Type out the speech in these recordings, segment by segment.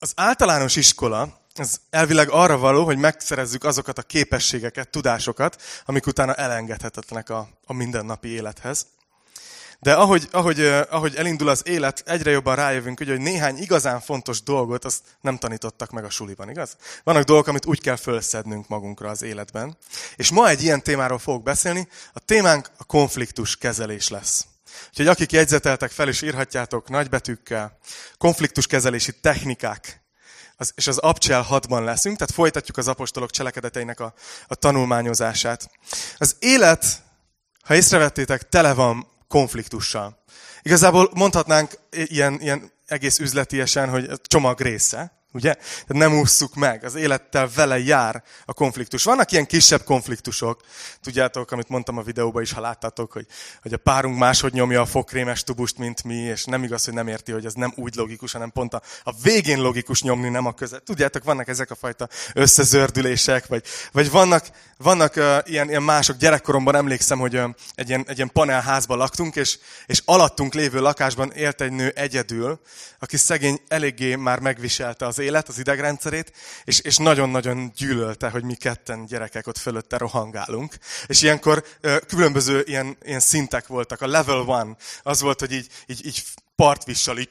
Az általános iskola az elvileg arra való, hogy megszerezzük azokat a képességeket, tudásokat, amik utána elengedhetetlenek a, a mindennapi élethez. De ahogy, ahogy, ahogy elindul az élet, egyre jobban rájövünk, hogy néhány igazán fontos dolgot azt nem tanítottak meg a suliban, igaz? Vannak dolgok, amit úgy kell fölszednünk magunkra az életben. És ma egy ilyen témáról fogok beszélni. A témánk a konfliktus kezelés lesz. Úgyhogy akik jegyzeteltek fel, és írhatjátok nagybetűkkel, konfliktuskezelési technikák, az, és az Abcsel 6-ban leszünk, tehát folytatjuk az apostolok cselekedeteinek a, a tanulmányozását. Az élet, ha észrevettétek, tele van konfliktussal. Igazából mondhatnánk ilyen, ilyen egész üzletiesen, hogy csomag része. Ugye? Tehát nem ússzuk meg, az élettel vele jár a konfliktus. Vannak ilyen kisebb konfliktusok, tudjátok, amit mondtam a videóban is, ha láttátok, hogy, hogy a párunk máshogy nyomja a fokrémes tubust, mint mi, és nem igaz, hogy nem érti, hogy ez nem úgy logikus, hanem pont a, a végén logikus nyomni, nem a között. Tudjátok, vannak ezek a fajta összezördülések, vagy, vagy vannak, vannak uh, ilyen, ilyen mások. Gyerekkoromban emlékszem, hogy uh, egy, ilyen, egy ilyen panelházban laktunk, és, és alattunk lévő lakásban élt egy nő egyedül, aki szegény eléggé már megviselte az élet, az idegrendszerét, és, és nagyon-nagyon gyűlölte, hogy mi ketten gyerekek ott fölötte rohangálunk. És ilyenkor különböző ilyen, ilyen szintek voltak. A level one az volt, hogy így, így, így partvissal, így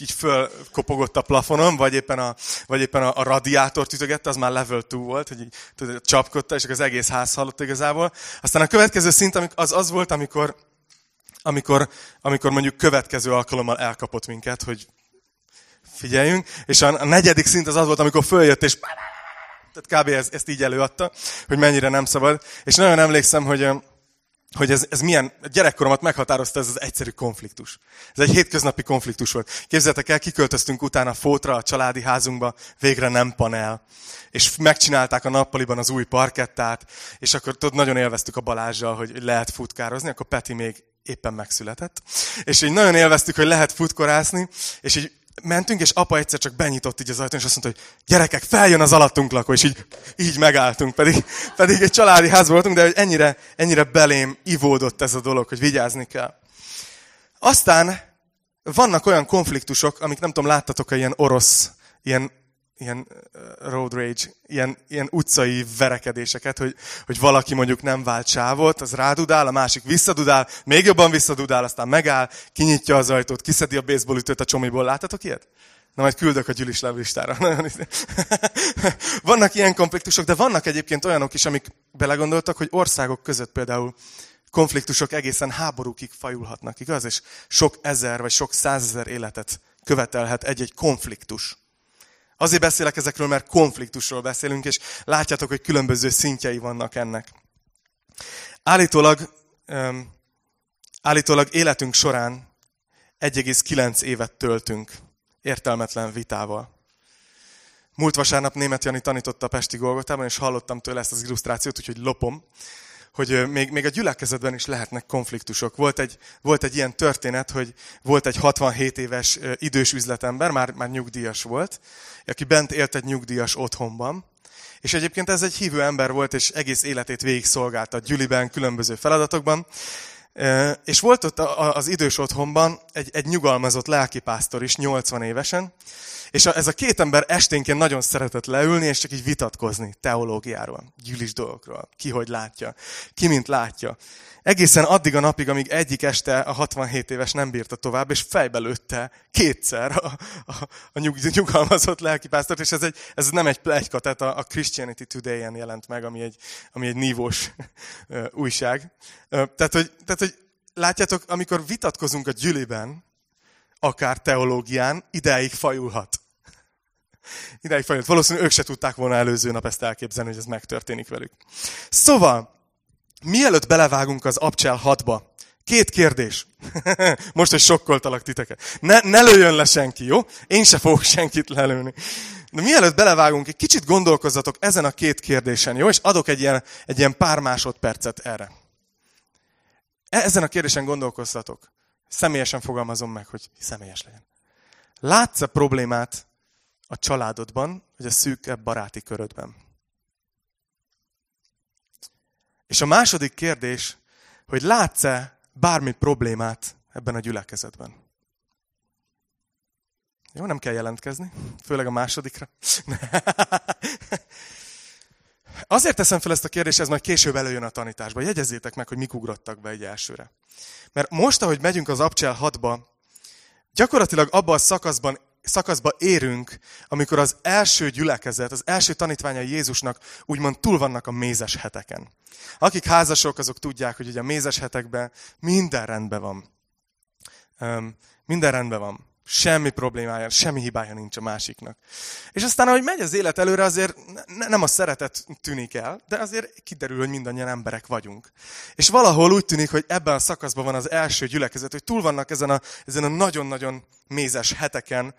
így fölkopogott a plafonon, vagy éppen a, vagy éppen a, a radiátort ütögette, az már level 2 volt, hogy így tudod, csapkodta, és az egész ház hallott igazából. Aztán a következő szint az az volt, amikor, amikor, amikor mondjuk következő alkalommal elkapott minket, hogy figyeljünk, és a, a negyedik szint az az volt, amikor följött, és tehát kb. ezt, ezt így előadta, hogy mennyire nem szabad. És nagyon emlékszem, hogy hogy ez, ez milyen, gyerekkoromat meghatározta ez az egyszerű konfliktus. Ez egy hétköznapi konfliktus volt. Képzeljétek el, kiköltöztünk utána Fótra, a családi házunkba, végre nem panel. És megcsinálták a nappaliban az új parkettát, és akkor tudod, nagyon élveztük a Balázsjal, hogy lehet futkározni, akkor Peti még éppen megszületett. És így nagyon élveztük, hogy lehet futkorászni, és így mentünk, és apa egyszer csak benyitott így az ajtón, és azt mondta, hogy gyerekek, feljön az alattunk lakó, és így, így megálltunk, pedig, pedig egy családi ház voltunk, de hogy ennyire, ennyire belém ivódott ez a dolog, hogy vigyázni kell. Aztán vannak olyan konfliktusok, amik nem tudom, láttatok-e ilyen orosz, ilyen ilyen road rage, ilyen, ilyen utcai verekedéseket, hogy, hogy valaki mondjuk nem vált sávot, az rádudál, a másik visszadudál, még jobban visszadudál, aztán megáll, kinyitja az ajtót, kiszedi a baseball ütőt a csomiból. Láttatok ilyet? Na, majd küldök a gyűlis listára. vannak ilyen konfliktusok, de vannak egyébként olyanok is, amik belegondoltak, hogy országok között például konfliktusok egészen háborúkig fajulhatnak, igaz? És sok ezer vagy sok százezer életet követelhet egy-egy konfliktus. Azért beszélek ezekről, mert konfliktusról beszélünk, és látjátok, hogy különböző szintjei vannak ennek. Állítólag, um, állítólag életünk során 1,9 évet töltünk értelmetlen vitával. Múlt vasárnap német Jani tanította a Pesti Golgotában, és hallottam tőle ezt az illusztrációt, úgyhogy lopom hogy még, még a gyülekezetben is lehetnek konfliktusok. Volt egy, volt egy ilyen történet, hogy volt egy 67 éves idős üzletember, már, már nyugdíjas volt, aki bent élt egy nyugdíjas otthonban, és egyébként ez egy hívő ember volt, és egész életét végig szolgálta gyüliben, különböző feladatokban. És volt ott az idős otthonban egy, egy nyugalmazott lelkipásztor is, 80 évesen, és ez a két ember esténként nagyon szeretett leülni, és csak így vitatkozni teológiáról, gyűlis dolgokról, ki hogy látja, ki mint látja. Egészen addig a napig, amíg egyik este a 67 éves nem bírta tovább, és fejbe lőtte kétszer a, a, a nyug, nyugalmazott lelkipásztort, és ez, egy, ez nem egy plegyka, tehát a, a Christianity Today-en jelent meg, ami egy, ami egy nívós újság. tehát, hogy, tehát, hogy látjátok, amikor vitatkozunk a gyűliben, akár teológián, ideig fajulhat. Ideig fajulhat. Valószínűleg ők se tudták volna előző nap ezt elképzelni, hogy ez megtörténik velük. Szóval, mielőtt belevágunk az Abcsel 6-ba, két kérdés. Most, hogy sokkoltalak titeket. Ne, ne lőjön le senki, jó? Én se fogok senkit lelőni. De mielőtt belevágunk, egy kicsit gondolkozzatok ezen a két kérdésen, jó? És adok egy ilyen, egy ilyen pár másodpercet erre. E, ezen a kérdésen gondolkozzatok. Személyesen fogalmazom meg, hogy személyes legyen. Látsz-e problémát a családodban, vagy a szűkebb baráti körödben? És a második kérdés, hogy látsz-e bármi problémát ebben a gyülekezetben? Jó, nem kell jelentkezni, főleg a másodikra. Azért teszem fel ezt a kérdést, ez majd később előjön a tanításba. Jegyezzétek meg, hogy mik ugrottak be egy elsőre. Mert most, ahogy megyünk az Abcsel 6-ba, gyakorlatilag abban a szakaszban, szakaszba érünk, amikor az első gyülekezet, az első tanítványai Jézusnak úgymond túl vannak a mézes heteken. Akik házasok, azok tudják, hogy ugye a mézes hetekben minden rendben van. Minden rendben van. Semmi problémája, semmi hibája nincs a másiknak. És aztán, ahogy megy az élet előre, azért ne, nem a szeretet tűnik el, de azért kiderül, hogy mindannyian emberek vagyunk. És valahol úgy tűnik, hogy ebben a szakaszban van az első gyülekezet, hogy túl vannak ezen a, ezen a nagyon-nagyon mézes heteken,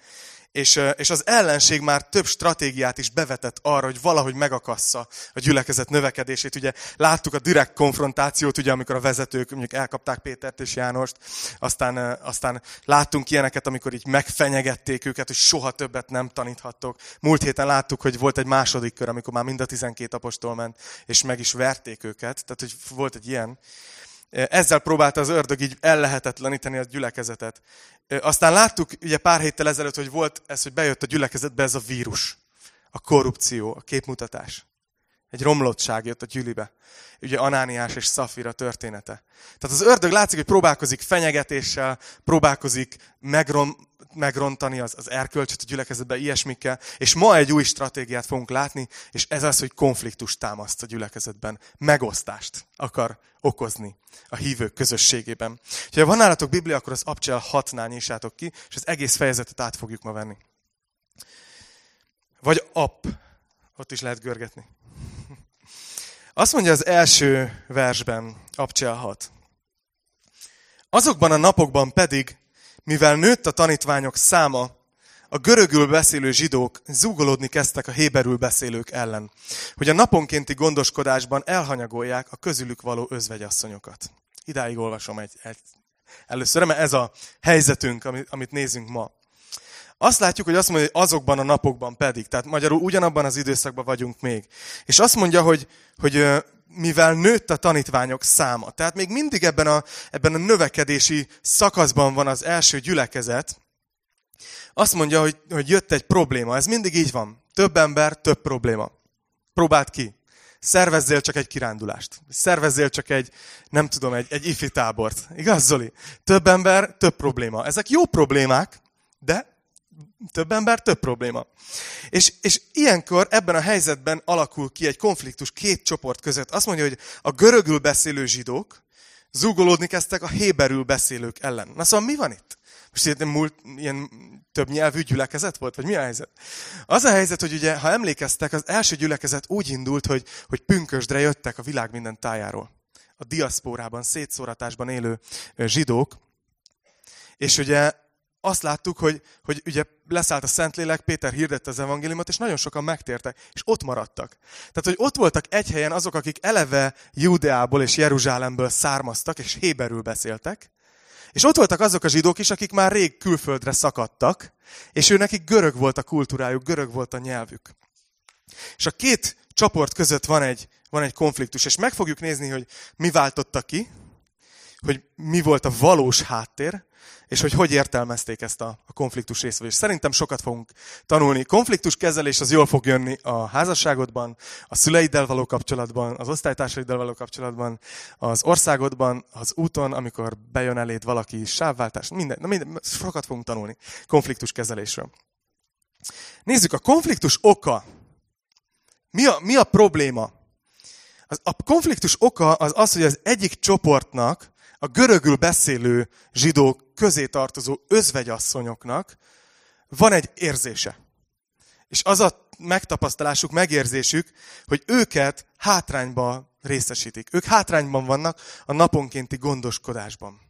és, és az ellenség már több stratégiát is bevetett arra, hogy valahogy megakassza a gyülekezet növekedését. Ugye láttuk a direkt konfrontációt, ugye, amikor a vezetők mondjuk elkapták Pétert és Jánost, aztán, aztán láttunk ilyeneket, amikor így megfenyegették őket, hogy soha többet nem taníthattok. Múlt héten láttuk, hogy volt egy második kör, amikor már mind a 12 apostol ment, és meg is verték őket. Tehát, hogy volt egy ilyen. Ezzel próbálta az ördög így ellehetetleníteni a gyülekezetet. Aztán láttuk ugye pár héttel ezelőtt, hogy volt ez, hogy bejött a gyülekezetbe ez a vírus. A korrupció, a képmutatás. Egy romlottság jött a gyülibe. Ugye Anániás és Szafira története. Tehát az ördög látszik, hogy próbálkozik fenyegetéssel, próbálkozik megrom, megrontani az, az erkölcsöt a gyülekezetbe ilyesmikkel, és ma egy új stratégiát fogunk látni, és ez az, hogy konfliktus támaszt a gyülekezetben. Megosztást akar okozni a hívők közösségében. Ha van nálatok Biblia, akkor az Abcsel 6-nál nyissátok ki, és az egész fejezetet át fogjuk ma venni. Vagy app. Ott is lehet görgetni. Azt mondja az első versben, Abcsel 6. Azokban a napokban pedig, mivel nőtt a tanítványok száma, a görögül beszélő zsidók zúgolódni kezdtek a héberül beszélők ellen, hogy a naponkénti gondoskodásban elhanyagolják a közülük való özvegyasszonyokat. Idáig olvasom egy, egy először, mert ez a helyzetünk, amit, amit nézünk ma. Azt látjuk, hogy azt mondja, hogy azokban a napokban pedig, tehát magyarul ugyanabban az időszakban vagyunk még. És azt mondja, hogy, hogy mivel nőtt a tanítványok száma, tehát még mindig ebben a, ebben a növekedési szakaszban van az első gyülekezet, azt mondja, hogy, hogy jött egy probléma. Ez mindig így van. Több ember, több probléma. Próbáld ki. Szervezzél csak egy kirándulást. Szervezzél csak egy, nem tudom, egy, egy ifi tábort. Igaz, Zoli? Több ember, több probléma. Ezek jó problémák, de több ember, több probléma. És, és ilyenkor ebben a helyzetben alakul ki egy konfliktus két csoport között. Azt mondja, hogy a görögül beszélő zsidók zúgolódni kezdtek a héberül beszélők ellen. Na szóval mi van itt? Most ilyen, múlt, ilyen több nyelvű gyülekezet volt, vagy mi a helyzet? Az a helyzet, hogy ugye, ha emlékeztek, az első gyülekezet úgy indult, hogy, hogy pünkösdre jöttek a világ minden tájáról. A diaszpórában, szétszóratásban élő zsidók. És ugye azt láttuk, hogy, hogy ugye leszállt a Szentlélek, Péter hirdette az evangéliumot, és nagyon sokan megtértek, és ott maradtak. Tehát, hogy ott voltak egy helyen azok, akik eleve Judeából és Jeruzsálemből származtak, és héberül beszéltek, és ott voltak azok a zsidók is, akik már rég külföldre szakadtak, és ő nekik görög volt a kultúrájuk, görög volt a nyelvük. És a két csoport között van egy, van egy konfliktus, és meg fogjuk nézni, hogy mi váltotta ki, hogy mi volt a valós háttér, és hogy hogy értelmezték ezt a, a konfliktus részvevést. Szerintem sokat fogunk tanulni. Konfliktus kezelés az jól fog jönni a házasságodban, a szüleiddel való kapcsolatban, az osztálytársaiddal való kapcsolatban, az országodban, az úton, amikor bejön eléd valaki sávváltás, minden, na minden, sokat fogunk tanulni konfliktus kezelésről. Nézzük, a konfliktus oka. Mi a, mi a probléma? A konfliktus oka az az, hogy az egyik csoportnak a görögül beszélő zsidók közé tartozó özvegyasszonyoknak van egy érzése. És az a megtapasztalásuk, megérzésük, hogy őket hátrányba részesítik. Ők hátrányban vannak a naponkénti gondoskodásban.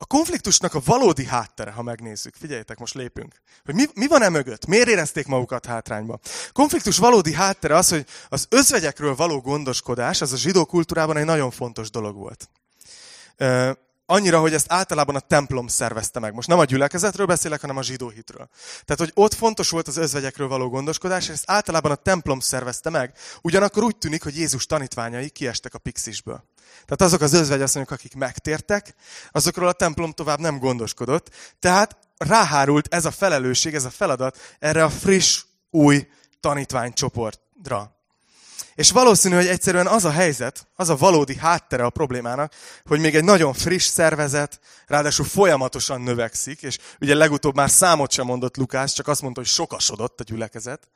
A konfliktusnak a valódi háttere, ha megnézzük, figyeljetek, most lépünk, hogy mi, mi van e mögött? Miért érezték magukat hátrányba? Konfliktus valódi háttere az, hogy az özvegyekről való gondoskodás, az a zsidó kultúrában egy nagyon fontos dolog volt annyira, hogy ezt általában a templom szervezte meg. Most nem a gyülekezetről beszélek, hanem a zsidó hitről. Tehát, hogy ott fontos volt az özvegyekről való gondoskodás, és ezt általában a templom szervezte meg. Ugyanakkor úgy tűnik, hogy Jézus tanítványai kiestek a pixisből. Tehát azok az özvegyasszonyok, akik megtértek, azokról a templom tovább nem gondoskodott. Tehát ráhárult ez a felelősség, ez a feladat erre a friss, új tanítványcsoportra. És valószínű, hogy egyszerűen az a helyzet, az a valódi háttere a problémának, hogy még egy nagyon friss szervezet, ráadásul folyamatosan növekszik, és ugye legutóbb már számot sem mondott Lukás, csak azt mondta, hogy sokasodott a gyülekezet.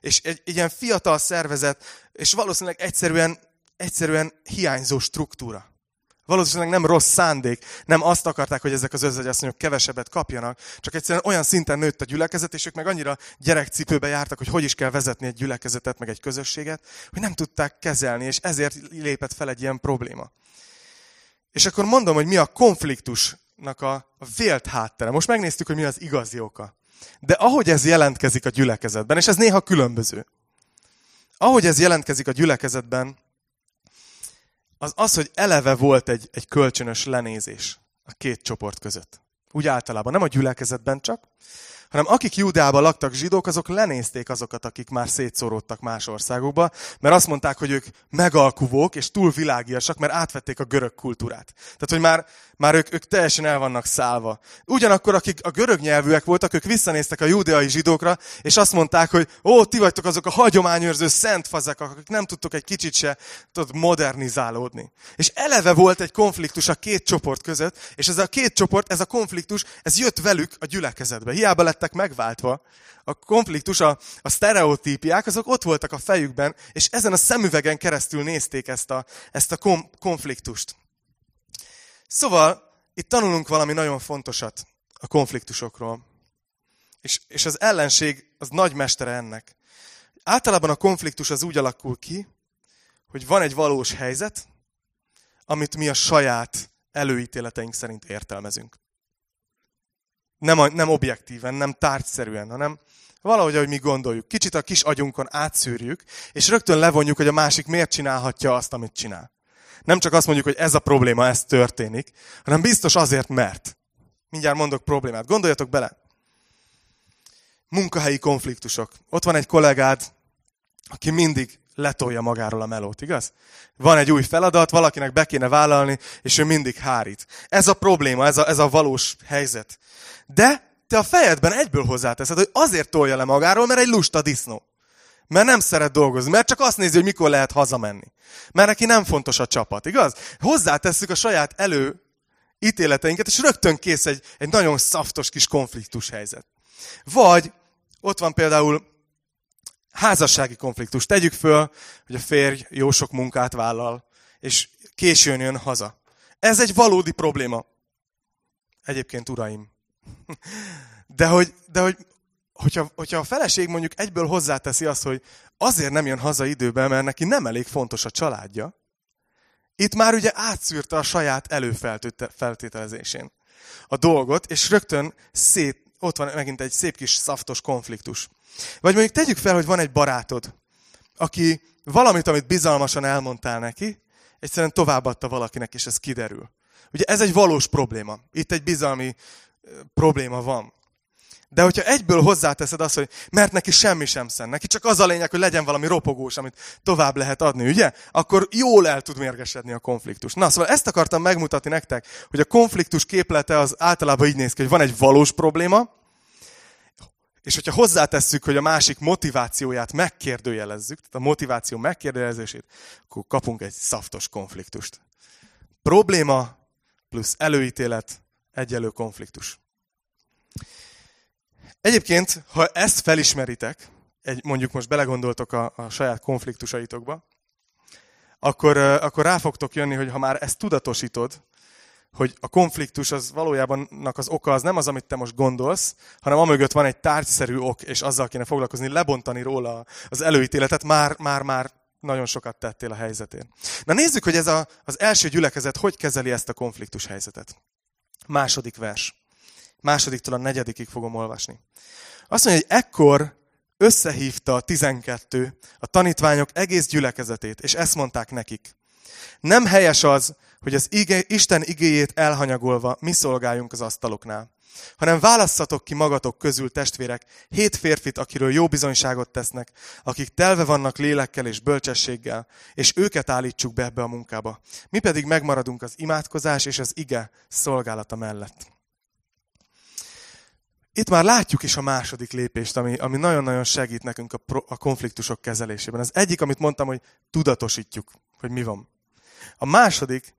És egy, egy ilyen fiatal szervezet, és valószínűleg egyszerűen, egyszerűen hiányzó struktúra. Valószínűleg nem rossz szándék, nem azt akarták, hogy ezek az özvegyasszonyok kevesebbet kapjanak, csak egyszerűen olyan szinten nőtt a gyülekezet, és ők meg annyira gyerekcipőbe jártak, hogy hogy is kell vezetni egy gyülekezetet, meg egy közösséget, hogy nem tudták kezelni, és ezért lépett fel egy ilyen probléma. És akkor mondom, hogy mi a konfliktusnak a, a vélt háttere. Most megnéztük, hogy mi az igazi oka. De ahogy ez jelentkezik a gyülekezetben, és ez néha különböző. Ahogy ez jelentkezik a gyülekezetben, az az, hogy eleve volt egy, egy kölcsönös lenézés a két csoport között. Úgy általában, nem a gyülekezetben csak, hanem akik Júdeában laktak zsidók, azok lenézték azokat, akik már szétszóródtak más országokba, mert azt mondták, hogy ők megalkuvók és túl világiasak, mert átvették a görög kultúrát. Tehát, hogy már, már ők, ők teljesen el vannak szállva. Ugyanakkor, akik a görög nyelvűek voltak, ők visszanéztek a judeai zsidókra, és azt mondták, hogy ó, ti vagytok azok a hagyományőrző szent fazek, akik nem tudtok egy kicsit se tudod, modernizálódni. És eleve volt egy konfliktus a két csoport között, és ez a két csoport, ez a konfliktus, ez jött velük a gyülekezetbe. Hiába lettek megváltva. A konfliktus, a, a sztereotípiák, azok ott voltak a fejükben, és ezen a szemüvegen keresztül nézték ezt a, ezt a kom, konfliktust. Szóval itt tanulunk valami nagyon fontosat a konfliktusokról. És, és az ellenség az nagy mestere ennek. Általában a konfliktus az úgy alakul ki, hogy van egy valós helyzet, amit mi a saját előítéleteink szerint értelmezünk. Nem, nem objektíven, nem tárgyszerűen, hanem valahogy, ahogy mi gondoljuk. Kicsit a kis agyunkon átszűrjük, és rögtön levonjuk, hogy a másik miért csinálhatja azt, amit csinál. Nem csak azt mondjuk, hogy ez a probléma, ez történik, hanem biztos azért, mert. Mindjárt mondok problémát. Gondoljatok bele. Munkahelyi konfliktusok. Ott van egy kollégád, aki mindig letolja magáról a melót, igaz? Van egy új feladat, valakinek be kéne vállalni, és ő mindig hárít. Ez a probléma, ez a, ez a valós helyzet. De te a fejedben egyből hozzáteszed, hogy azért tolja le magáról, mert egy lusta disznó. Mert nem szeret dolgozni, mert csak azt nézi, hogy mikor lehet hazamenni. Mert neki nem fontos a csapat, igaz? Hozzátesszük a saját elő ítéleteinket, és rögtön kész egy, egy nagyon szaftos kis konfliktus helyzet. Vagy ott van például házassági konfliktus. Tegyük föl, hogy a férj jó sok munkát vállal, és későn jön haza. Ez egy valódi probléma. Egyébként, uraim. De hogy, de hogy hogyha, hogyha a feleség mondjuk egyből hozzáteszi azt, hogy azért nem jön haza időben, mert neki nem elég fontos a családja, itt már ugye átszűrte a saját előfeltételezésén a dolgot, és rögtön szét, ott van megint egy szép kis szaftos konfliktus. Vagy mondjuk tegyük fel, hogy van egy barátod, aki valamit, amit bizalmasan elmondtál neki, egyszerűen továbbadta valakinek, és ez kiderül. Ugye ez egy valós probléma. Itt egy bizalmi probléma van. De hogyha egyből hozzáteszed azt, hogy mert neki semmi sem szen, neki csak az a lényeg, hogy legyen valami ropogós, amit tovább lehet adni, ugye? Akkor jól el tud mérgesedni a konfliktus. Na, szóval ezt akartam megmutatni nektek, hogy a konfliktus képlete az általában így néz ki, hogy van egy valós probléma, és hogyha hozzátesszük, hogy a másik motivációját megkérdőjelezzük, tehát a motiváció megkérdőjelezését, akkor kapunk egy szaftos konfliktust. Probléma plusz előítélet egyelő konfliktus. Egyébként, ha ezt felismeritek, egy, mondjuk most belegondoltok a, a saját konfliktusaitokba, akkor, akkor rá fogtok jönni, hogy ha már ezt tudatosítod, hogy a konfliktus az valójában az oka az nem az, amit te most gondolsz, hanem amögött van egy tárgyszerű ok, és azzal kéne foglalkozni, lebontani róla az előítéletet, már, már, már nagyon sokat tettél a helyzetén. Na nézzük, hogy ez a, az első gyülekezet hogy kezeli ezt a konfliktus helyzetet. Második vers. Másodiktól a negyedikig fogom olvasni. Azt mondja, hogy ekkor összehívta a tizenkettő a tanítványok egész gyülekezetét, és ezt mondták nekik. Nem helyes az, hogy az ige, Isten igéjét elhanyagolva mi szolgáljunk az asztaloknál, hanem válasszatok ki magatok közül, testvérek, hét férfit, akiről jó bizonyságot tesznek, akik telve vannak lélekkel és bölcsességgel, és őket állítsuk be ebbe a munkába. Mi pedig megmaradunk az imádkozás és az ige szolgálata mellett. itt már látjuk is a második lépést, ami, ami nagyon-nagyon segít nekünk a, pro, a konfliktusok kezelésében. Az egyik, amit mondtam, hogy tudatosítjuk, hogy mi van. A második,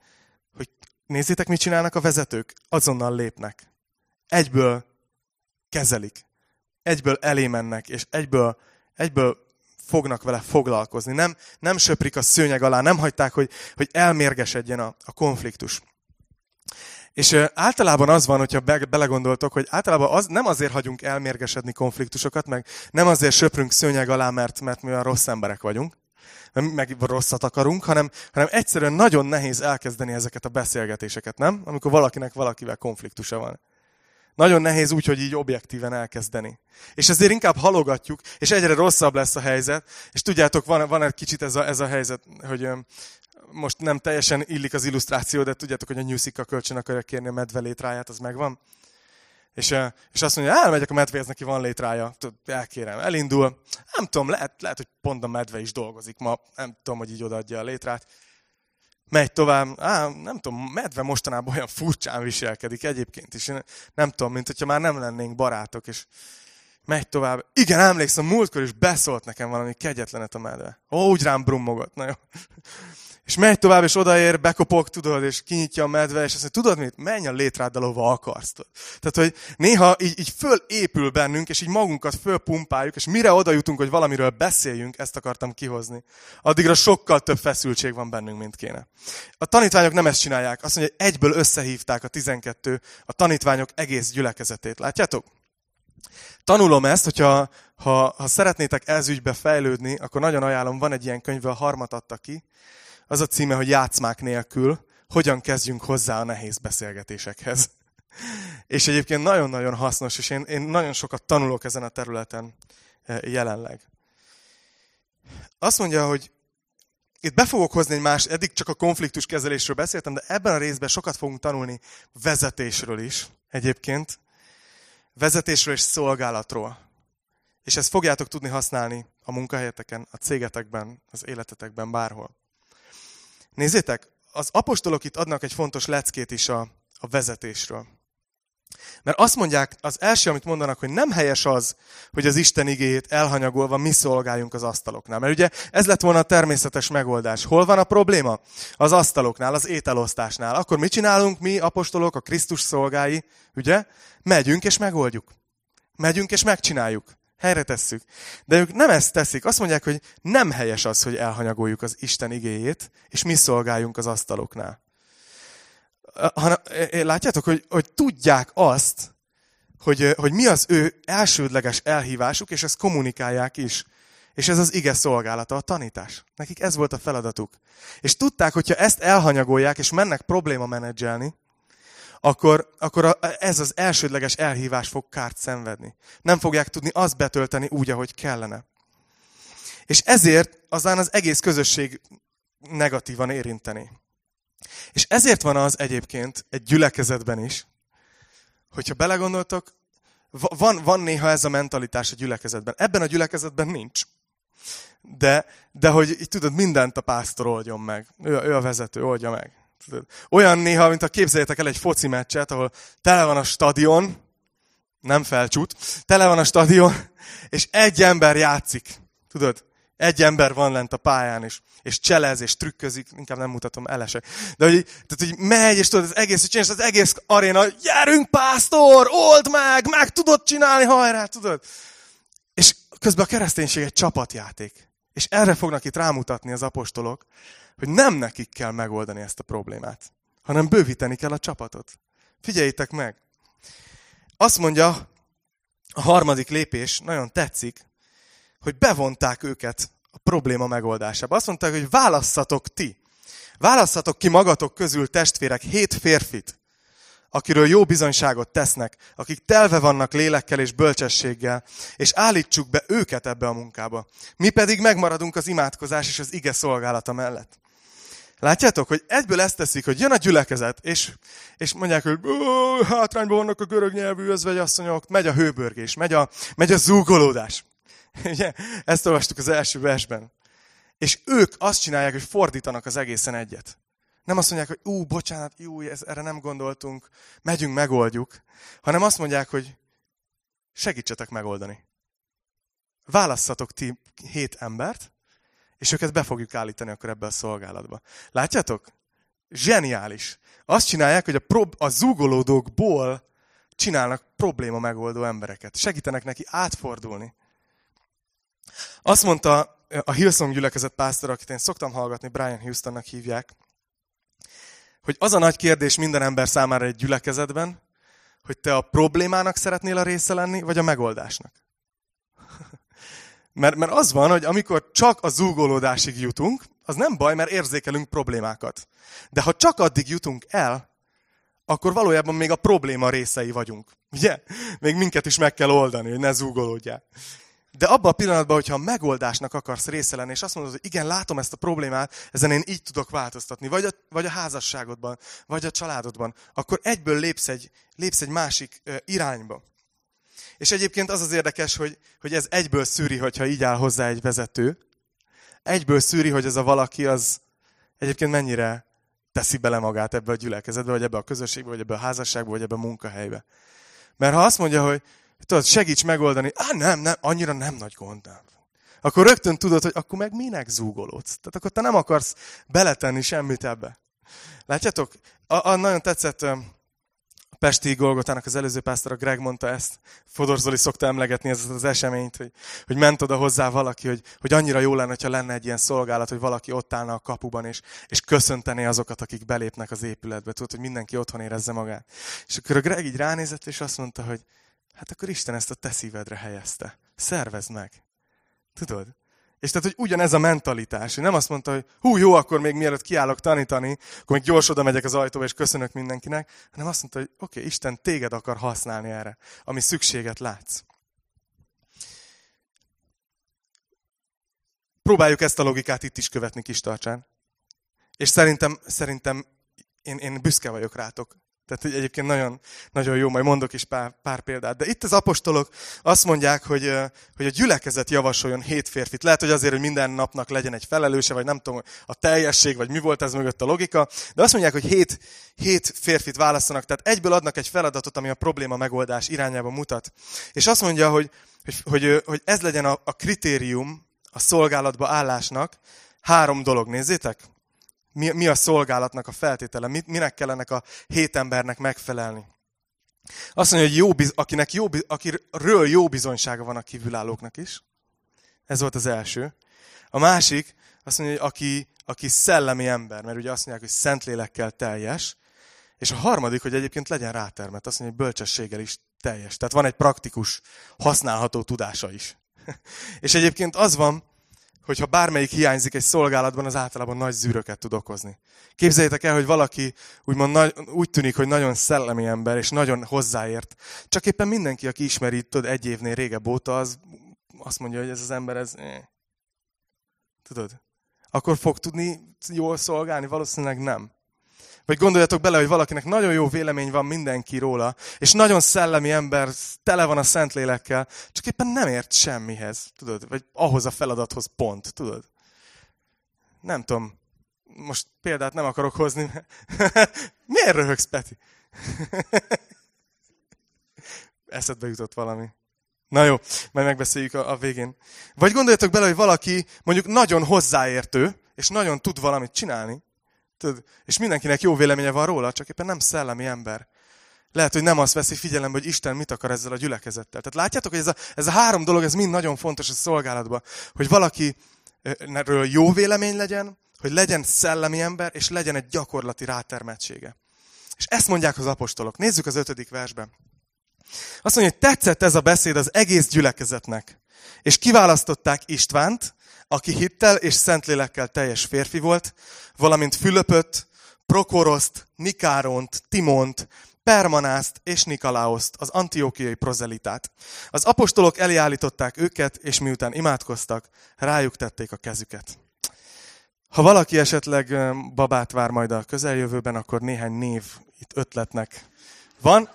hogy nézzétek, mit csinálnak a vezetők? Azonnal lépnek. Egyből kezelik. Egyből elé mennek, és egyből, egyből fognak vele foglalkozni. Nem, nem söprik a szőnyeg alá, nem hagyták, hogy, hogy elmérgesedjen a, a konfliktus. És általában az van, hogyha be, belegondoltok, hogy általában az, nem azért hagyunk elmérgesedni konfliktusokat, meg nem azért söprünk szőnyeg alá, mert, mert mi olyan rossz emberek vagyunk, meg rosszat akarunk, hanem, hanem egyszerűen nagyon nehéz elkezdeni ezeket a beszélgetéseket, nem? Amikor valakinek valakivel konfliktusa van. Nagyon nehéz úgy, hogy így objektíven elkezdeni. És ezért inkább halogatjuk, és egyre rosszabb lesz a helyzet. És tudjátok, van, van egy kicsit ez a, ez a helyzet, hogy most nem teljesen illik az illusztráció, de tudjátok, hogy a nyűszika kölcsön akarja kérni a medve létráját, az megvan. És, és azt mondja, elmegyek a medvéhez, neki van létrája, elkérem, elindul. Nem tudom, lehet, lehet, hogy pont a medve is dolgozik ma, nem tudom, hogy így odaadja a létrát. Megy tovább, á, nem tudom, medve mostanában olyan furcsán viselkedik egyébként is. Nem tudom, mint hogyha már nem lennénk barátok, és megy tovább. Igen, emlékszem, múltkor is beszólt nekem valami kegyetlenet a medve. Ó, úgy rám brummogott. Na jó. És megy tovább, és odaér, bekopog, tudod, és kinyitja a medve, és azt mondja, tudod mit, menj a létráddal, ahova akarsz. Tehát, hogy néha így, így fölépül bennünk, és így magunkat fölpumpáljuk, és mire oda jutunk, hogy valamiről beszéljünk, ezt akartam kihozni. Addigra sokkal több feszültség van bennünk, mint kéne. A tanítványok nem ezt csinálják. Azt mondja, hogy egyből összehívták a 12 a tanítványok egész gyülekezetét. Látjátok? Tanulom ezt, hogyha ha, ha szeretnétek ez ügybe fejlődni, akkor nagyon ajánlom, van egy ilyen könyv, a harmat adta ki, az a címe, hogy játszmák nélkül, hogyan kezdjünk hozzá a nehéz beszélgetésekhez. És egyébként nagyon-nagyon hasznos, és én, én nagyon sokat tanulok ezen a területen e, jelenleg. Azt mondja, hogy itt be fogok hozni egy más, eddig csak a konfliktus kezelésről beszéltem, de ebben a részben sokat fogunk tanulni vezetésről is egyébként. Vezetésről és szolgálatról. És ezt fogjátok tudni használni a munkahelyeteken, a cégetekben, az életetekben, bárhol. Nézzétek, az apostolok itt adnak egy fontos leckét is a, a vezetésről. Mert azt mondják, az első, amit mondanak, hogy nem helyes az, hogy az Isten igéjét elhanyagolva mi szolgáljunk az asztaloknál. Mert ugye ez lett volna a természetes megoldás. Hol van a probléma? Az asztaloknál, az ételosztásnál. Akkor mit csinálunk mi, apostolok, a Krisztus szolgái? Ugye? Megyünk és megoldjuk. Megyünk és megcsináljuk helyre tesszük. De ők nem ezt teszik. Azt mondják, hogy nem helyes az, hogy elhanyagoljuk az Isten igéjét, és mi szolgáljunk az asztaloknál. Látjátok, hogy, hogy tudják azt, hogy, hogy mi az ő elsődleges elhívásuk, és ezt kommunikálják is. És ez az ige szolgálata, a tanítás. Nekik ez volt a feladatuk. És tudták, hogyha ezt elhanyagolják, és mennek probléma menedzselni, akkor, akkor ez az elsődleges elhívás fog kárt szenvedni. Nem fogják tudni azt betölteni úgy, ahogy kellene. És ezért azán az egész közösség negatívan érinteni. És ezért van az egyébként egy gyülekezetben is, hogyha belegondoltok, van, van néha ez a mentalitás a gyülekezetben. Ebben a gyülekezetben nincs. De, de hogy így tudod, mindent a pásztor oldjon meg. Ő, ő a vezető, oldja meg. Olyan néha, mint a képzeljétek el egy foci meccset, ahol tele van a stadion, nem felcsút, tele van a stadion, és egy ember játszik. Tudod? Egy ember van lent a pályán, és, és cselez, és trükközik, inkább nem mutatom, elesek. De hogy, tehát, hogy megy, és tudod, az egész, hogy az egész aréna, gyerünk, pásztor, old meg, meg tudod csinálni, hajrá, tudod. És közben a kereszténység egy csapatjáték. És erre fognak itt rámutatni az apostolok, hogy nem nekik kell megoldani ezt a problémát, hanem bővíteni kell a csapatot. Figyeljétek meg! Azt mondja, a harmadik lépés, nagyon tetszik, hogy bevonták őket a probléma megoldásába. Azt mondták, hogy válasszatok ti. Válasszatok ki magatok közül testvérek hét férfit, akiről jó bizonyságot tesznek, akik telve vannak lélekkel és bölcsességgel, és állítsuk be őket ebbe a munkába. Mi pedig megmaradunk az imádkozás és az ige szolgálata mellett. Látjátok, hogy egyből ezt teszik, hogy jön a gyülekezet, és, és mondják, hogy hátrányban vannak a görög nyelvű özvegyasszonyok, megy a hőbörgés, megy a, megy a zúgolódás. Ugye? Ezt olvastuk az első versben. És ők azt csinálják, hogy fordítanak az egészen egyet. Nem azt mondják, hogy ú, bocsánat, jú, ez, erre nem gondoltunk, megyünk, megoldjuk, hanem azt mondják, hogy segítsetek megoldani. Válasszatok ti hét embert, és őket be fogjuk állítani akkor ebbe a szolgálatba. Látjátok? Zseniális. Azt csinálják, hogy a, prob- a zúgolódókból csinálnak probléma megoldó embereket. Segítenek neki átfordulni. Azt mondta a Hillsong gyülekezet pásztor, akit én szoktam hallgatni, Brian Houstonnak hívják, hogy az a nagy kérdés minden ember számára egy gyülekezetben, hogy te a problémának szeretnél a része lenni, vagy a megoldásnak. mert, mert az van, hogy amikor csak a zúgolódásig jutunk, az nem baj, mert érzékelünk problémákat. De ha csak addig jutunk el, akkor valójában még a probléma részei vagyunk. Ugye? Még minket is meg kell oldani, hogy ne zúgolódjál. De abban a pillanatban, hogyha a megoldásnak akarsz része lenni, és azt mondod, hogy igen, látom ezt a problémát, ezen én így tudok változtatni, vagy a, vagy a házasságodban, vagy a családodban, akkor egyből lépsz egy, lépsz egy másik irányba. És egyébként az az érdekes, hogy, hogy ez egyből szűri, hogyha így áll hozzá egy vezető. Egyből szűri, hogy ez a valaki az egyébként mennyire teszi bele magát ebbe a gyülekezetbe, vagy ebbe a közösségbe, vagy ebbe a házasságba, vagy ebbe a munkahelybe. Mert ha azt mondja, hogy tudod, segíts megoldani, á, nem, nem, annyira nem nagy gond, nem. Akkor rögtön tudod, hogy akkor meg minek zúgolódsz. Tehát akkor te nem akarsz beletenni semmit ebbe. Látjátok? A, a nagyon tetszett Pesti Golgotának az előző pásztor, a Greg mondta ezt. Fodor Zoli szokta emlegetni ezt az eseményt, hogy, hogy ment oda hozzá valaki, hogy, hogy annyira jó lenne, ha lenne egy ilyen szolgálat, hogy valaki ott állna a kapuban, és, és köszöntené azokat, akik belépnek az épületbe. Tudod, hogy mindenki otthon érezze magát. És akkor a Greg így ránézett, és azt mondta, hogy hát akkor Isten ezt a te szívedre helyezte. Szervezd meg. Tudod? És tehát, hogy ugyanez a mentalitás. Hogy nem azt mondta, hogy hú, jó, akkor még mielőtt kiállok tanítani, akkor még gyors oda megyek az ajtóba, és köszönök mindenkinek, hanem azt mondta, hogy oké, okay, Isten téged akar használni erre, ami szükséget látsz. Próbáljuk ezt a logikát itt is követni kis tartsán. És szerintem, szerintem én, én büszke vagyok rátok. Tehát hogy egyébként nagyon, nagyon jó, majd mondok is pár, pár példát. De itt az apostolok azt mondják, hogy, hogy a gyülekezet javasoljon hét férfit. Lehet, hogy azért, hogy minden napnak legyen egy felelőse, vagy nem tudom, a teljesség, vagy mi volt ez mögött a logika. De azt mondják, hogy hét, hét férfit választanak, tehát egyből adnak egy feladatot, ami a probléma megoldás irányába mutat. És azt mondja, hogy, hogy, hogy, hogy ez legyen a, a kritérium a szolgálatba állásnak. Három dolog, nézzétek mi, mi a szolgálatnak a feltétele, mit, minek kell ennek a hét embernek megfelelni. Azt mondja, hogy jó, akinek jó, akiről jó bizonysága van a kívülállóknak is. Ez volt az első. A másik, azt mondja, hogy aki, aki szellemi ember, mert ugye azt mondják, hogy szentlélekkel teljes. És a harmadik, hogy egyébként legyen rátermet, azt mondja, hogy bölcsességgel is teljes. Tehát van egy praktikus, használható tudása is. és egyébként az van, hogyha bármelyik hiányzik egy szolgálatban, az általában nagy zűröket tud okozni. Képzeljétek el, hogy valaki úgymond nagy, úgy tűnik, hogy nagyon szellemi ember, és nagyon hozzáért. Csak éppen mindenki, aki ismeri, tudod, egy évnél régebb óta, az azt mondja, hogy ez az ember, ez... Eh. Tudod? Akkor fog tudni jól szolgálni? Valószínűleg nem. Vagy gondoljatok bele, hogy valakinek nagyon jó vélemény van mindenki róla, és nagyon szellemi ember, tele van a Szentlélekkel, csak éppen nem ért semmihez, tudod? Vagy ahhoz a feladathoz pont, tudod? Nem tudom, most példát nem akarok hozni. Miért röhögsz, Peti? Eszedbe jutott valami. Na jó, majd megbeszéljük a, a végén. Vagy gondoljatok bele, hogy valaki mondjuk nagyon hozzáértő, és nagyon tud valamit csinálni, Tudod, és mindenkinek jó véleménye van róla, csak éppen nem szellemi ember. Lehet, hogy nem azt veszi figyelembe, hogy Isten mit akar ezzel a gyülekezettel. Tehát látjátok, hogy ez a, ez a három dolog, ez mind nagyon fontos a szolgálatban. Hogy valaki erről jó vélemény legyen, hogy legyen szellemi ember, és legyen egy gyakorlati rátermettsége. És ezt mondják az apostolok. Nézzük az ötödik versben. Azt mondja, hogy tetszett ez a beszéd az egész gyülekezetnek. És kiválasztották Istvánt, aki hittel és szentlélekkel teljes férfi volt, valamint Fülöpöt, Prokoroszt, Nikáront, Timont, Permanászt és Nikalaoszt, az antiókiai prozelitát. Az apostolok elállították őket, és miután imádkoztak, rájuk tették a kezüket. Ha valaki esetleg babát vár majd a közeljövőben, akkor néhány név itt ötletnek van.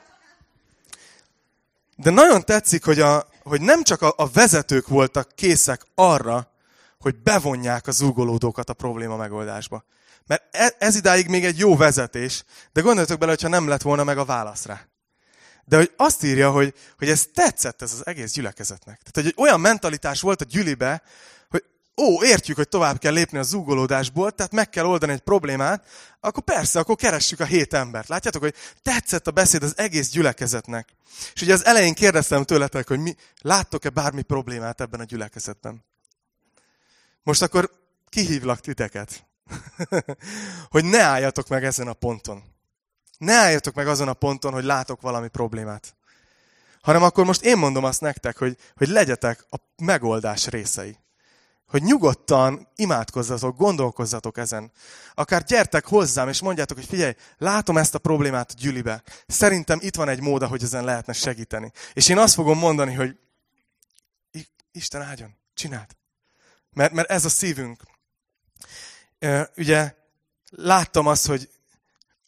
De nagyon tetszik, hogy, a, hogy nem csak a, a vezetők voltak készek arra, hogy bevonják a zúgolódókat a probléma megoldásba. Mert e, ez idáig még egy jó vezetés, de gondoljatok bele, hogyha nem lett volna meg a válasz rá. De hogy azt írja, hogy, hogy ez tetszett ez az egész gyülekezetnek. Tehát, hogy olyan mentalitás volt a gyülibe, hogy ó, értjük, hogy tovább kell lépni a zúgolódásból, tehát meg kell oldani egy problémát, akkor persze, akkor keressük a hét embert. Látjátok, hogy tetszett a beszéd az egész gyülekezetnek. És ugye az elején kérdeztem tőletek, hogy mi, láttok-e bármi problémát ebben a gyülekezetben? Most akkor kihívlak titeket, hogy ne álljatok meg ezen a ponton. Ne álljatok meg azon a ponton, hogy látok valami problémát. Hanem akkor most én mondom azt nektek, hogy, hogy legyetek a megoldás részei. Hogy nyugodtan imádkozzatok, gondolkozzatok ezen. Akár gyertek hozzám, és mondjátok, hogy figyelj, látom ezt a problémát a gyülibe. Szerintem itt van egy mód, hogy ezen lehetne segíteni. És én azt fogom mondani, hogy Isten áldjon, csináld. Mert, mert ez a szívünk. Ugye láttam azt, hogy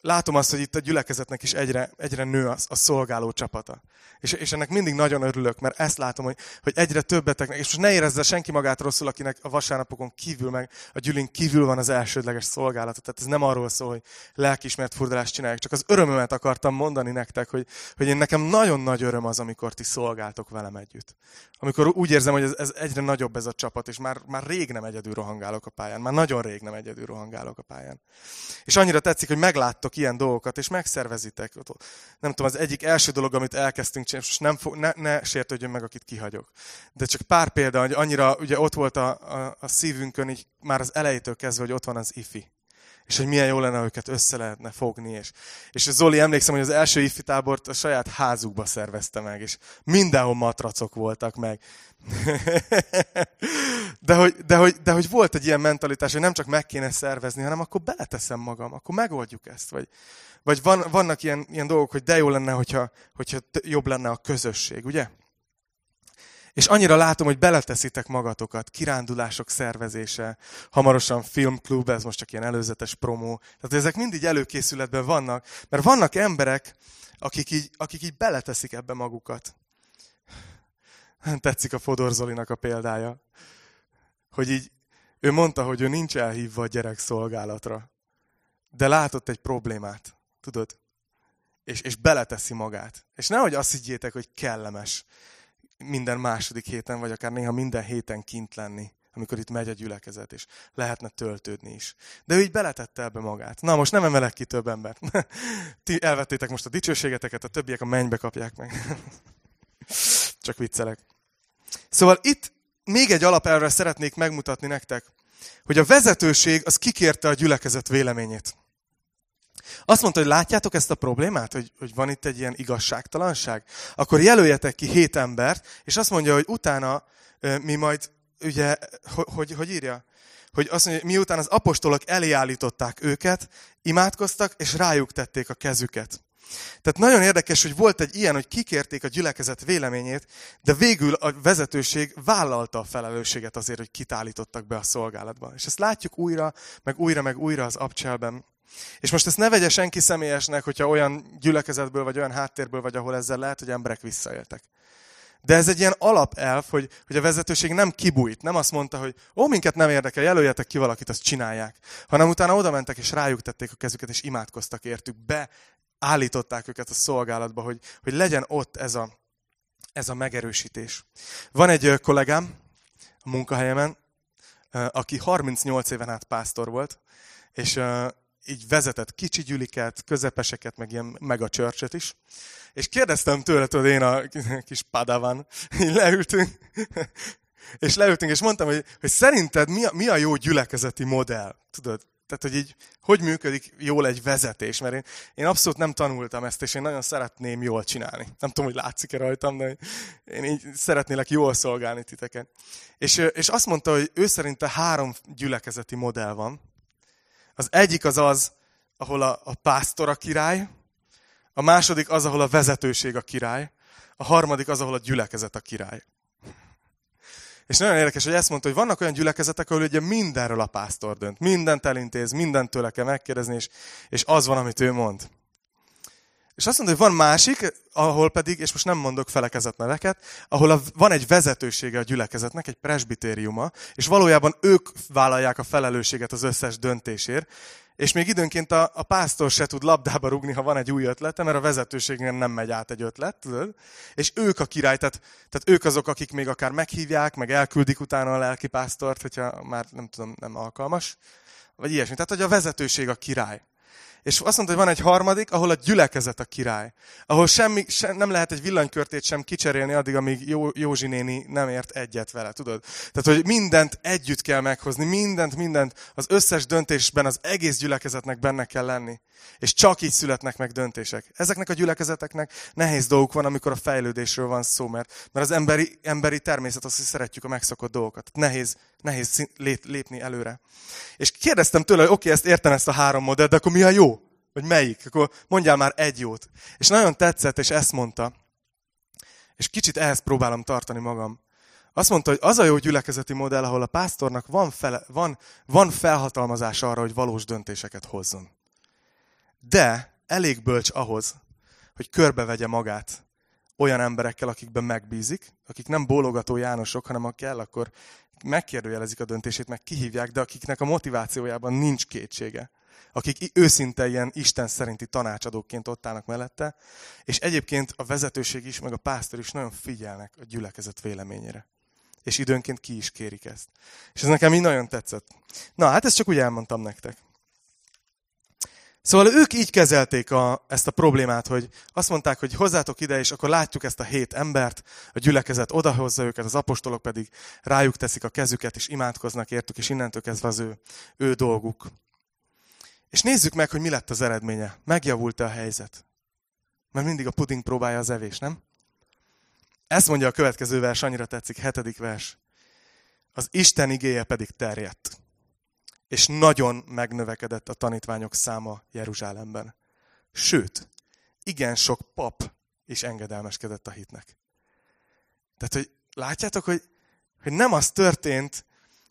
látom azt, hogy itt a gyülekezetnek is egyre, egyre nő a, a szolgáló csapata. És, és ennek mindig nagyon örülök, mert ezt látom, hogy, hogy egyre többeteknek, és most ne érezze senki magát rosszul, akinek a vasárnapokon kívül, meg a gyűlén kívül van az elsődleges szolgálata. Tehát ez nem arról szól, hogy lelkismert furdalást csinálják, csak az örömömet akartam mondani nektek, hogy, hogy én nekem nagyon nagy öröm az, amikor ti szolgáltok velem együtt. Amikor úgy érzem, hogy ez, ez egyre nagyobb ez a csapat, és már, már rég nem egyedül rohangálok a pályán. Már nagyon rég nem egyedül rohangálok a pályán. És annyira tetszik, hogy megláttok ilyen dolgokat, és megszervezitek. Nem tudom, az egyik első dolog, amit elkezdtünk csinálni, és nem fog, ne, ne sértődjön meg, akit kihagyok. De csak pár példa, hogy annyira ugye ott volt a, a, a szívünkön, így már az elejétől kezdve, hogy ott van az ifi és hogy milyen jó lenne, őket össze lehetne fogni. És, és Zoli, emlékszem, hogy az első ifi tábort a saját házukba szervezte meg, és mindenhol matracok voltak meg. de, hogy, de, hogy, de hogy volt egy ilyen mentalitás, hogy nem csak meg kéne szervezni, hanem akkor beleteszem magam, akkor megoldjuk ezt. Vagy, vagy van, vannak ilyen, ilyen dolgok, hogy de jó lenne, hogyha, hogyha jobb lenne a közösség, ugye? És annyira látom, hogy beleteszitek magatokat, kirándulások szervezése, hamarosan filmklub, ez most csak ilyen előzetes promó. Tehát ezek mindig előkészületben vannak, mert vannak emberek, akik így, akik így beleteszik ebbe magukat. Tetszik a Fodor Zolinak a példája, hogy így ő mondta, hogy ő nincs elhívva a gyerek szolgálatra, de látott egy problémát, tudod? És, és beleteszi magát. És nehogy azt higgyétek, hogy kellemes minden második héten, vagy akár néha minden héten kint lenni, amikor itt megy a gyülekezet, és lehetne töltődni is. De ő így beletette ebbe magát. Na, most nem emelek ki több embert. Ti elvettétek most a dicsőségeteket, a többiek a mennybe kapják meg. Csak viccelek. Szóval itt még egy alapelvre szeretnék megmutatni nektek, hogy a vezetőség az kikérte a gyülekezet véleményét. Azt mondta, hogy látjátok ezt a problémát, hogy, hogy van itt egy ilyen igazságtalanság? Akkor jelöljetek ki hét embert, és azt mondja, hogy utána mi majd, ugye, hogy, hogy, hogy írja? Hogy azt mondja, hogy miután az apostolok elé állították őket, imádkoztak, és rájuk tették a kezüket. Tehát nagyon érdekes, hogy volt egy ilyen, hogy kikérték a gyülekezet véleményét, de végül a vezetőség vállalta a felelősséget azért, hogy kitállítottak be a szolgálatba. És ezt látjuk újra, meg újra, meg újra az abcselben. És most ezt ne vegye senki személyesnek, hogyha olyan gyülekezetből, vagy olyan háttérből vagy, ahol ezzel lehet, hogy emberek visszaéltek. De ez egy ilyen alapelv, hogy, hogy a vezetőség nem kibújt, nem azt mondta, hogy ó, minket nem érdekel, jelöljetek ki valakit, azt csinálják. Hanem utána oda mentek, és rájuk tették a kezüket, és imádkoztak értük, beállították őket a szolgálatba, hogy, hogy legyen ott ez a, ez a megerősítés. Van egy kollégám a munkahelyemen, aki 38 éven át pásztor volt, és így vezetett kicsi gyüliket, közepeseket, meg ilyen mega csörcsöt is. És kérdeztem tőle, tudod, én a kis padavan, így leültünk, és leültünk, és mondtam, hogy, hogy szerinted mi a, mi a jó gyülekezeti modell? Tudod, tehát, hogy így, hogy működik jól egy vezetés, mert én, én abszolút nem tanultam ezt, és én nagyon szeretném jól csinálni. Nem tudom, hogy látszik-e rajtam, de én így szeretnélek jól szolgálni titeket. És, és azt mondta, hogy ő szerinte három gyülekezeti modell van, az egyik az az, ahol a, a pásztor a király, a második az, ahol a vezetőség a király, a harmadik az, ahol a gyülekezet a király. És nagyon érdekes, hogy ezt mondta, hogy vannak olyan gyülekezetek, ahol ugye mindenről a pásztor dönt. Mindent elintéz, mindent tőle kell megkérdezni, és, és az van, amit ő mond. És azt mondja, hogy van másik, ahol pedig, és most nem mondok felekezet neveket, ahol a, van egy vezetősége a gyülekezetnek, egy presbitériuma, és valójában ők vállalják a felelősséget az összes döntésért, és még időnként a, a pásztor se tud labdába rugni, ha van egy új ötlete, mert a vezetőségnél nem megy át egy ötlet, tudod? És ők a király, tehát, tehát ők azok, akik még akár meghívják, meg elküldik utána a lelkipásztort, hogyha már nem tudom, nem alkalmas, vagy ilyesmi. Tehát, hogy a vezetőség a király. És azt mondta, hogy van egy harmadik, ahol a gyülekezet a király. Ahol semmi, sem, nem lehet egy villanykörtét sem kicserélni addig, amíg Jó, Józsi néni nem ért egyet vele, tudod? Tehát, hogy mindent együtt kell meghozni, mindent, mindent, az összes döntésben az egész gyülekezetnek benne kell lenni. És csak így születnek meg döntések. Ezeknek a gyülekezeteknek nehéz dolguk van, amikor a fejlődésről van szó, mert, mert az emberi, emberi természet az, hogy szeretjük a megszokott dolgokat. Nehéz, nehéz lépni előre. És kérdeztem tőle, hogy oké, okay, ezt értem ezt a három modellt, de akkor mi a jó? Vagy melyik? Akkor mondjál már egy jót. És nagyon tetszett, és ezt mondta. És kicsit ehhez próbálom tartani magam. Azt mondta, hogy az a jó gyülekezeti modell, ahol a pásztornak van, fele, van, van felhatalmazás arra, hogy valós döntéseket hozzon. De elég bölcs ahhoz, hogy körbevegye magát olyan emberekkel, akikben megbízik, akik nem bólogató Jánosok, hanem ha kell, akkor megkérdőjelezik a döntését, meg kihívják, de akiknek a motivációjában nincs kétsége. Akik őszinte ilyen Isten szerinti tanácsadóként ott állnak mellette, és egyébként a vezetőség is, meg a pásztor is nagyon figyelnek a gyülekezet véleményére. És időnként ki is kérik ezt. És ez nekem így nagyon tetszett. Na, hát ezt csak úgy elmondtam nektek. Szóval ők így kezelték a, ezt a problémát, hogy azt mondták, hogy hozzátok ide, és akkor látjuk ezt a hét embert, a gyülekezet odahozza őket, az apostolok pedig rájuk teszik a kezüket, és imádkoznak értük, és innentől kezdve az ő, ő dolguk. És nézzük meg, hogy mi lett az eredménye. Megjavult-e a helyzet? Mert mindig a puding próbálja az evés, nem? Ezt mondja a következő vers, annyira tetszik, hetedik vers. Az Isten igéje pedig terjedt és nagyon megnövekedett a tanítványok száma Jeruzsálemben. Sőt, igen sok pap is engedelmeskedett a hitnek. Tehát, hogy látjátok, hogy, hogy nem az történt,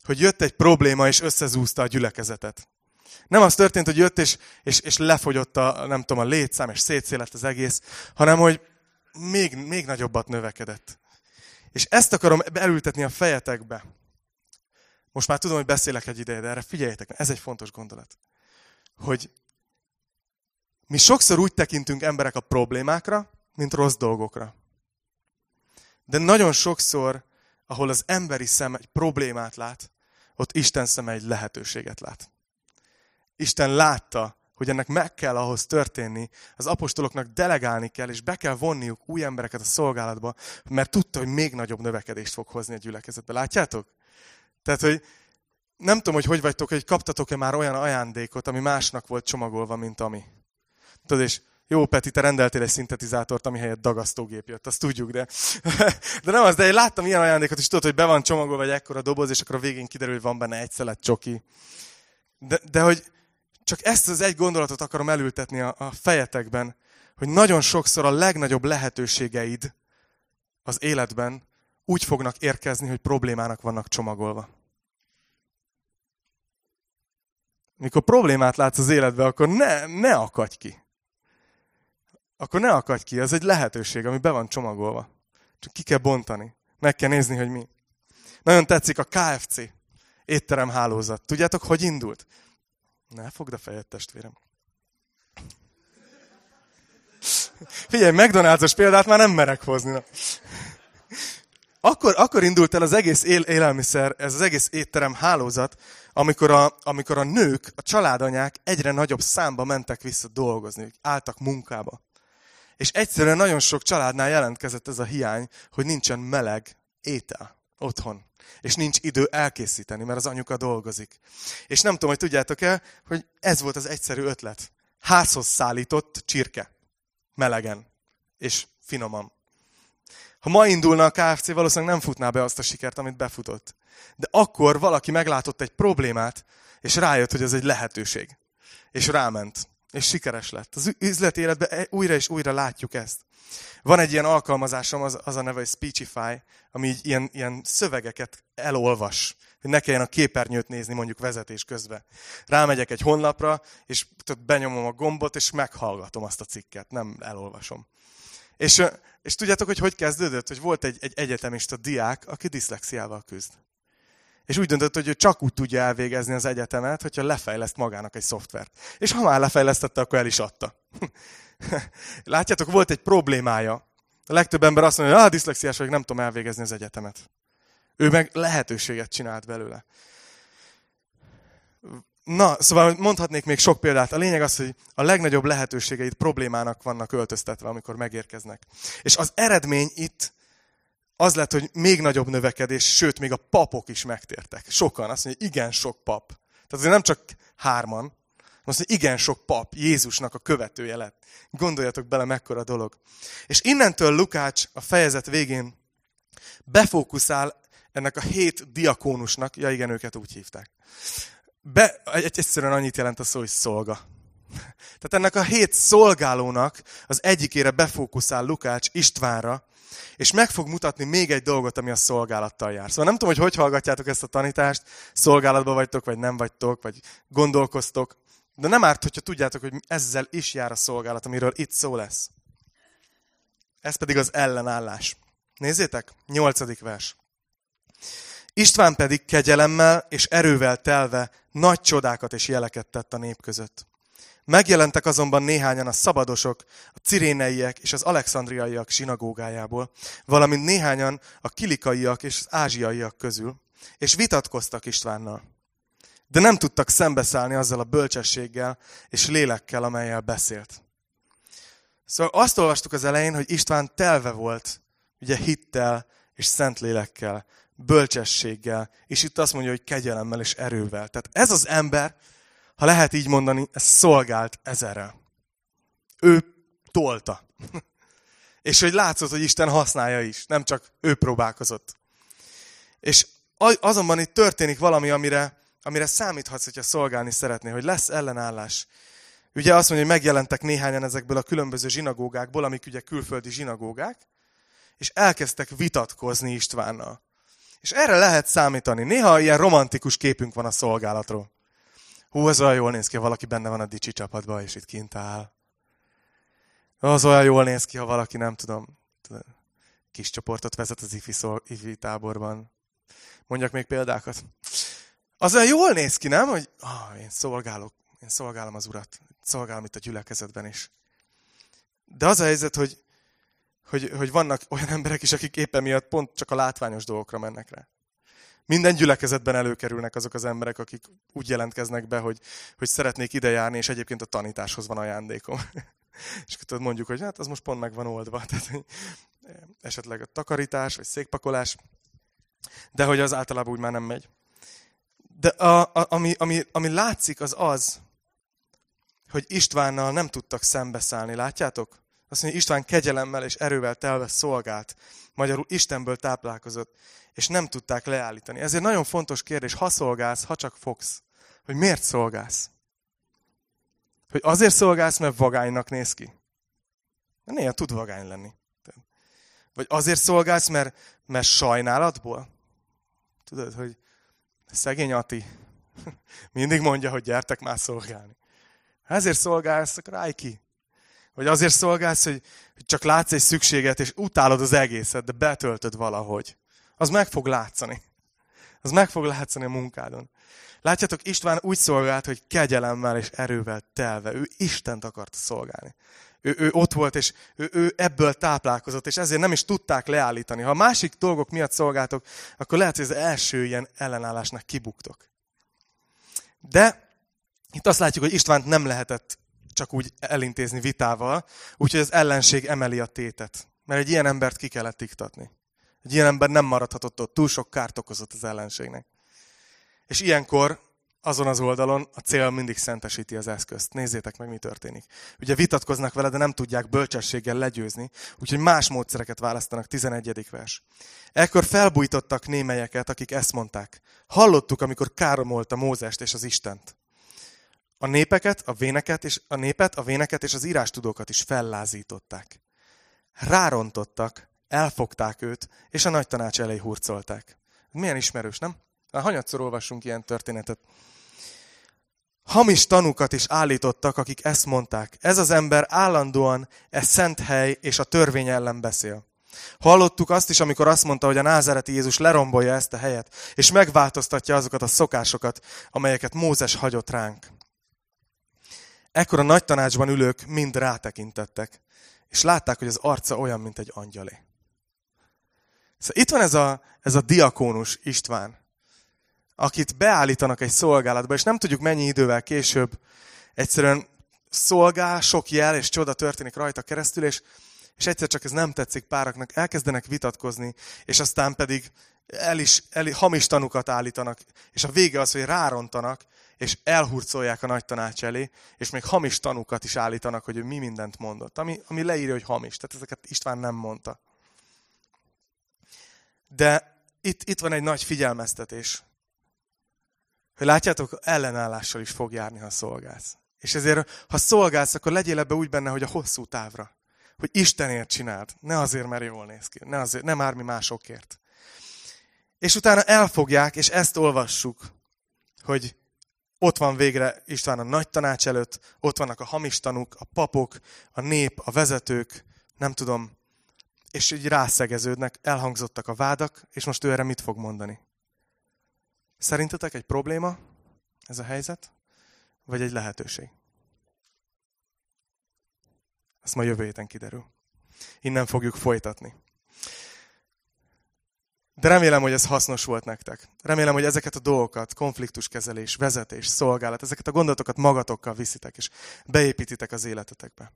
hogy jött egy probléma, és összezúzta a gyülekezetet. Nem az történt, hogy jött, és, és, és lefogyott a, nem tudom, a létszám, és szétszélett az egész, hanem, hogy még, még nagyobbat növekedett. És ezt akarom elültetni a fejetekbe. Most már tudom, hogy beszélek egy ideje, de erre figyeljetek, ez egy fontos gondolat. Hogy mi sokszor úgy tekintünk emberek a problémákra, mint rossz dolgokra. De nagyon sokszor, ahol az emberi szem egy problémát lát, ott Isten szeme egy lehetőséget lát. Isten látta, hogy ennek meg kell ahhoz történni, az apostoloknak delegálni kell, és be kell vonniuk új embereket a szolgálatba, mert tudta, hogy még nagyobb növekedést fog hozni a gyülekezetbe. Látjátok? Tehát, hogy nem tudom, hogy hogy vagytok, hogy kaptatok-e már olyan ajándékot, ami másnak volt csomagolva, mint ami. Tudod, és jó, Peti, te rendeltél egy szintetizátort, ami helyett dagasztógép jött, azt tudjuk, de, de nem az, de én láttam ilyen ajándékot, és tudod, hogy be van csomagolva egy ekkora doboz, és akkor a végén kiderül, hogy van benne egy szelet csoki. De, de hogy csak ezt az egy gondolatot akarom elültetni a, a fejetekben, hogy nagyon sokszor a legnagyobb lehetőségeid az életben úgy fognak érkezni, hogy problémának vannak csomagolva. Mikor problémát látsz az életbe, akkor ne, ne akadj ki. Akkor ne akadj ki, ez egy lehetőség, ami be van csomagolva. Csak ki kell bontani. Meg kell nézni, hogy mi. Nagyon tetszik a KFC étterem hálózat. Tudjátok, hogy indult? Ne fogd a fejed, testvérem. Figyelj, McDonald's-os példát már nem merek hozni. Na. Akkor, akkor indult el az egész él, élelmiszer, ez az egész étterem hálózat, amikor a, amikor a nők, a családanyák egyre nagyobb számba mentek vissza dolgozni, álltak munkába. És egyszerűen nagyon sok családnál jelentkezett ez a hiány, hogy nincsen meleg étel otthon. És nincs idő elkészíteni, mert az anyuka dolgozik. És nem tudom, hogy tudjátok-e, hogy ez volt az egyszerű ötlet. Házhoz szállított csirke. Melegen. És finoman. Ha ma indulna a KFC, valószínűleg nem futná be azt a sikert, amit befutott. De akkor valaki meglátott egy problémát, és rájött, hogy ez egy lehetőség. És ráment. És sikeres lett. Az üzleti életben e- újra és újra látjuk ezt. Van egy ilyen alkalmazásom, az, az a neve, hogy Speechify, ami így ilyen, ilyen szövegeket elolvas, hogy ne kelljen a képernyőt nézni mondjuk vezetés közben. Rámegyek egy honlapra, és benyomom a gombot, és meghallgatom azt a cikket, nem elolvasom. És, és tudjátok, hogy hogy kezdődött? Hogy volt egy, egy egyetemista diák, aki diszlexiával küzd. És úgy döntött, hogy ő csak úgy tudja elvégezni az egyetemet, hogyha lefejleszt magának egy szoftvert. És ha már lefejlesztette, akkor el is adta. Látjátok, volt egy problémája. A legtöbb ember azt mondja, hogy ah, diszlexiás vagyok, nem tudom elvégezni az egyetemet. Ő meg lehetőséget csinált belőle. Na, szóval mondhatnék még sok példát. A lényeg az, hogy a legnagyobb lehetőségeit problémának vannak öltöztetve, amikor megérkeznek. És az eredmény itt az lett, hogy még nagyobb növekedés, sőt, még a papok is megtértek. Sokan, azt mondja, igen sok pap. Tehát azért nem csak hárman, azt mondja, igen sok pap Jézusnak a követője lett. Gondoljatok bele, mekkora dolog. És innentől Lukács a fejezet végén befókuszál ennek a hét diakónusnak, ja igen, őket úgy hívták. Be, egy, egyszerűen annyit jelent a szó, hogy szolga. Tehát ennek a hét szolgálónak az egyikére befókuszál Lukács Istvánra, és meg fog mutatni még egy dolgot, ami a szolgálattal jár. Szóval nem tudom, hogy hogy hallgatjátok ezt a tanítást, szolgálatban vagytok, vagy nem vagytok, vagy gondolkoztok, de nem árt, hogyha tudjátok, hogy ezzel is jár a szolgálat, amiről itt szó lesz. Ez pedig az ellenállás. Nézzétek, nyolcadik vers. István pedig kegyelemmel és erővel telve nagy csodákat és jeleket tett a nép között. Megjelentek azonban néhányan a szabadosok, a ciréneiek és az alexandriaiak sinagógájából, valamint néhányan a kilikaiak és az ázsiaiak közül, és vitatkoztak Istvánnal. De nem tudtak szembeszállni azzal a bölcsességgel és lélekkel, amelyel beszélt. Szóval azt olvastuk az elején, hogy István telve volt, ugye hittel és szent lélekkel, bölcsességgel, és itt azt mondja, hogy kegyelemmel és erővel. Tehát ez az ember, ha lehet így mondani, ez szolgált ezerrel. Ő tolta. és hogy látszott, hogy Isten használja is, nem csak ő próbálkozott. És azonban itt történik valami, amire, amire számíthatsz, hogyha szolgálni szeretné, hogy lesz ellenállás. Ugye azt mondja, hogy megjelentek néhányan ezekből a különböző zsinagógákból, amik ugye külföldi zsinagógák, és elkezdtek vitatkozni Istvánnal. És erre lehet számítani. Néha ilyen romantikus képünk van a szolgálatról. Hú, az olyan jól néz ki, ha valaki benne van a dicsi csapatban, és itt kint áll. Az olyan jól néz ki, ha valaki, nem tudom, kis csoportot vezet az ifi, szol, ifi táborban. Mondjak még példákat. Az olyan jól néz ki, nem? Hogy ah, én szolgálok, én szolgálom az urat, szolgálom itt a gyülekezetben is. De az a helyzet, hogy, hogy, hogy vannak olyan emberek is, akik éppen miatt pont csak a látványos dolgokra mennek rá. Minden gyülekezetben előkerülnek azok az emberek, akik úgy jelentkeznek be, hogy, hogy szeretnék ide járni, és egyébként a tanításhoz van ajándékom. és akkor mondjuk, hogy hát az most pont meg van oldva. Tehát, hogy esetleg a takarítás, vagy székpakolás, de hogy az általában úgy már nem megy. De a, a, ami, ami, ami látszik, az az, hogy Istvánnal nem tudtak szembeszállni. Látjátok? Azt mondja, István kegyelemmel és erővel telve szolgált. Magyarul Istenből táplálkozott és nem tudták leállítani. Ezért nagyon fontos kérdés, ha szolgálsz, ha csak fogsz, hogy miért szolgálsz? Hogy azért szolgálsz, mert vagánynak néz ki? De néha tud vagány lenni. Vagy azért szolgálsz, mert, mert sajnálatból? Tudod, hogy szegény Ati mindig mondja, hogy gyertek már szolgálni. Ezért szolgálsz, akkor állj ki. Vagy azért szolgálsz, hogy, csak látsz egy szükséget, és utálod az egészet, de betöltöd valahogy az meg fog látszani. Az meg fog látszani a munkádon. Látjátok, István úgy szolgált, hogy kegyelemmel és erővel telve. Ő Istent akart szolgálni. Ő, ő ott volt, és ő, ő ebből táplálkozott, és ezért nem is tudták leállítani. Ha másik dolgok miatt szolgáltok, akkor lehet, hogy az első ilyen ellenállásnak kibuktok. De itt azt látjuk, hogy Istvánt nem lehetett csak úgy elintézni vitával, úgyhogy az ellenség emeli a tétet. Mert egy ilyen embert ki kellett iktatni. Egy ilyen ember nem maradhatott ott, túl sok kárt okozott az ellenségnek. És ilyenkor azon az oldalon a cél mindig szentesíti az eszközt. Nézzétek meg, mi történik. Ugye vitatkoznak vele, de nem tudják bölcsességgel legyőzni, úgyhogy más módszereket választanak. 11. vers. Ekkor felbújtottak némelyeket, akik ezt mondták. Hallottuk, amikor káromolta Mózest és az Istent. A népeket, a véneket és a népet, a véneket és az írástudókat is fellázították. rárontottak, elfogták őt, és a nagy tanács elé hurcolták. Milyen ismerős, nem? Már hanyatszor olvassunk ilyen történetet. Hamis tanukat is állítottak, akik ezt mondták. Ez az ember állandóan e szent hely és a törvény ellen beszél. Hallottuk azt is, amikor azt mondta, hogy a názereti Jézus lerombolja ezt a helyet, és megváltoztatja azokat a szokásokat, amelyeket Mózes hagyott ránk. Ekkor a nagy tanácsban ülők mind rátekintettek, és látták, hogy az arca olyan, mint egy angyalé. Szóval itt van ez a, ez a diakónus István, akit beállítanak egy szolgálatba, és nem tudjuk mennyi idővel később egyszerűen szolgál, sok jel és csoda történik rajta keresztül, és, és egyszer csak ez nem tetszik páraknak, elkezdenek vitatkozni, és aztán pedig el is, el, hamis tanukat állítanak, és a vége az, hogy rárontanak, és elhurcolják a nagy tanács elé, és még hamis tanukat is állítanak, hogy ő mi mindent mondott, ami, ami leírja, hogy hamis. Tehát ezeket István nem mondta. De itt, itt van egy nagy figyelmeztetés, hogy látjátok, ellenállással is fog járni, ha szolgálsz. És ezért, ha szolgálsz, akkor legyél ebbe úgy benne, hogy a hosszú távra. Hogy Istenért csináld. Ne azért, mert jól néz ki. Ne, azért, nem ármi másokért. És utána elfogják, és ezt olvassuk, hogy ott van végre István a nagy tanács előtt, ott vannak a hamis tanúk, a papok, a nép, a vezetők, nem tudom, és így rászegeződnek, elhangzottak a vádak, és most ő erre mit fog mondani? Szerintetek egy probléma ez a helyzet, vagy egy lehetőség? Ezt ma jövő héten kiderül. Innen fogjuk folytatni. De remélem, hogy ez hasznos volt nektek. Remélem, hogy ezeket a dolgokat, konfliktuskezelés, vezetés, szolgálat, ezeket a gondolatokat magatokkal viszitek, és beépítitek az életetekbe.